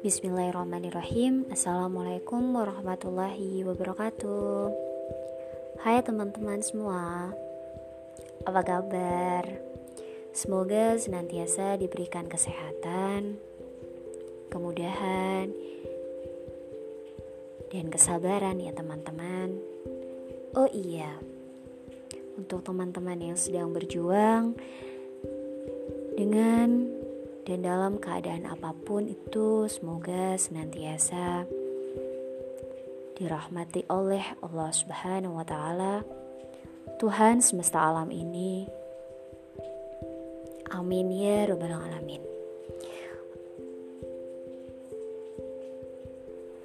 Bismillahirrahmanirrahim. Assalamualaikum warahmatullahi wabarakatuh. Hai teman-teman semua Apa kabar? Semoga senantiasa diberikan kesehatan Kemudahan Dan kesabaran ya teman-teman. Oh iya Untuk teman-teman yang sedang berjuang Dengan dan dalam keadaan apa pun itu semoga senantiasa dirahmati oleh Allah Subhanahu wa taala. Tuhan semesta alam ini. Amin ya rabbal alamin.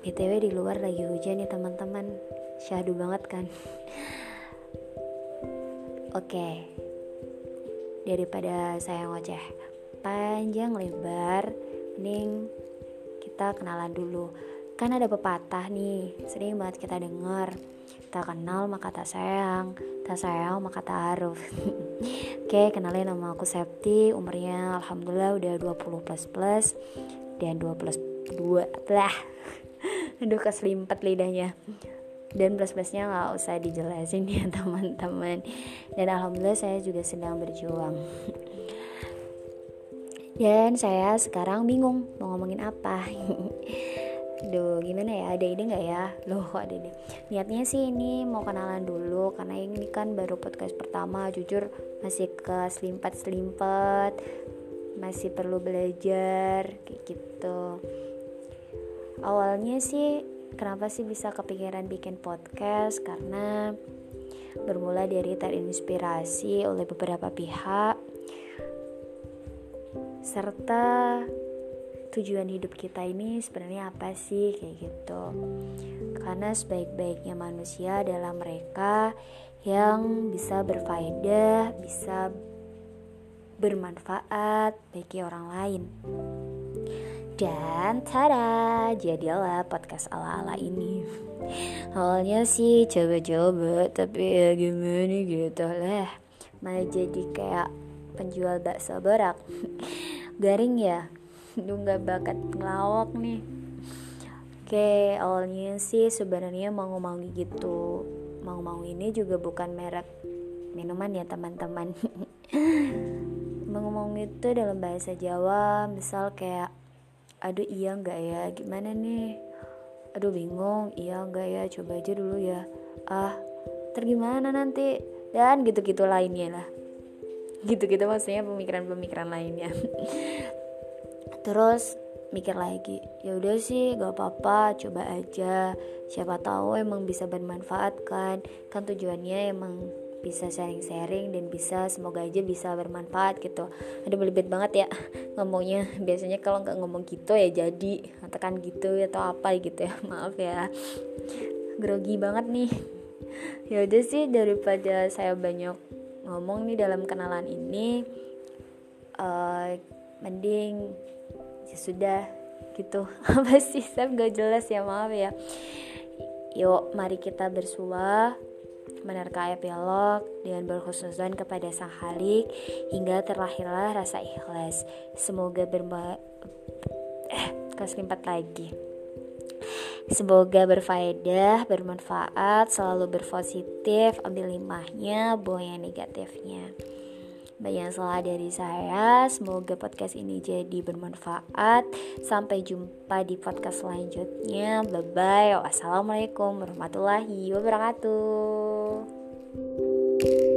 BTW di luar lagi hujan ya teman-teman. Syahdu banget kan Oke. Daripada saya ngoceh panjang lebar mending kita kenalan dulu. Kan ada pepatah nih sering banget kita dengar tak kenal maka tak sayang tak sayang maka tak harus oke kenalin nama aku Septi umurnya alhamdulillah udah 20 plus plus dan 2 plus 2 lah. Aduh keselimpet lidahnya dan plus plusnya nggak usah dijelasin ya teman-teman dan alhamdulillah saya juga sedang berjuang dan saya sekarang bingung mau ngomongin apa. Duh, gimana ya? Ada ide nggak ya? Loh, kok ada ide? Niatnya sih ini mau kenalan dulu karena ini kan baru podcast pertama. Jujur masih ke selimpat-selimpat, masih perlu belajar kayak gitu. Awalnya sih kenapa sih bisa kepikiran bikin podcast? Karena bermula dari terinspirasi oleh beberapa pihak serta tujuan hidup kita ini sebenarnya apa sih kayak gitu karena sebaik-baiknya manusia adalah mereka yang bisa berfaedah bisa bermanfaat bagi orang lain dan tada jadilah podcast ala-ala ini. Awalnya sih coba-coba tapi ya gimana gitu lah. Malah jadi kayak penjual bakso berak garing ya? Lu nggak bakat ngelawak nih. Oke awalnya sih sebenarnya mau mau gitu. Mau mau ini juga bukan merek minuman ya teman-teman. Mau mau itu dalam bahasa Jawa misal kayak aduh iya nggak ya? Gimana nih? Aduh bingung. Iya nggak ya? Coba aja dulu ya. Ah tergimana nanti? Dan gitu-gitu lainnya lah. Gitu-gitu maksudnya pemikiran-pemikiran lainnya. Terus mikir lagi ya udah sih gak apa-apa. Coba aja. Siapa tahu emang bisa bermanfaat kan? Kan tujuannya emang bisa sharing-sharing dan bisa semoga aja bisa bermanfaat gitu. Ada belibet banget ya ngomongnya. Biasanya kalau nggak ngomong gitu ya jadi katakan gitu atau apa gitu ya. Maaf ya. Grogi banget nih. Ya udah sih daripada saya banyak ngomong nih dalam kenalan ini uh, mending ya sudah gitu. Apa sih saya gak jelas ya maaf ya. Yuk mari kita bersuah menerka epilog dengan berkhususan kepada sang halik hingga terlahirlah rasa ikhlas semoga berma eh keselimpat lagi Semoga berfaedah, bermanfaat, selalu berpositif, ambil limahnya, buang yang negatifnya. Banyak salah dari saya, semoga podcast ini jadi bermanfaat. Sampai jumpa di podcast selanjutnya. Bye bye. Wassalamualaikum warahmatullahi wabarakatuh. Ciao.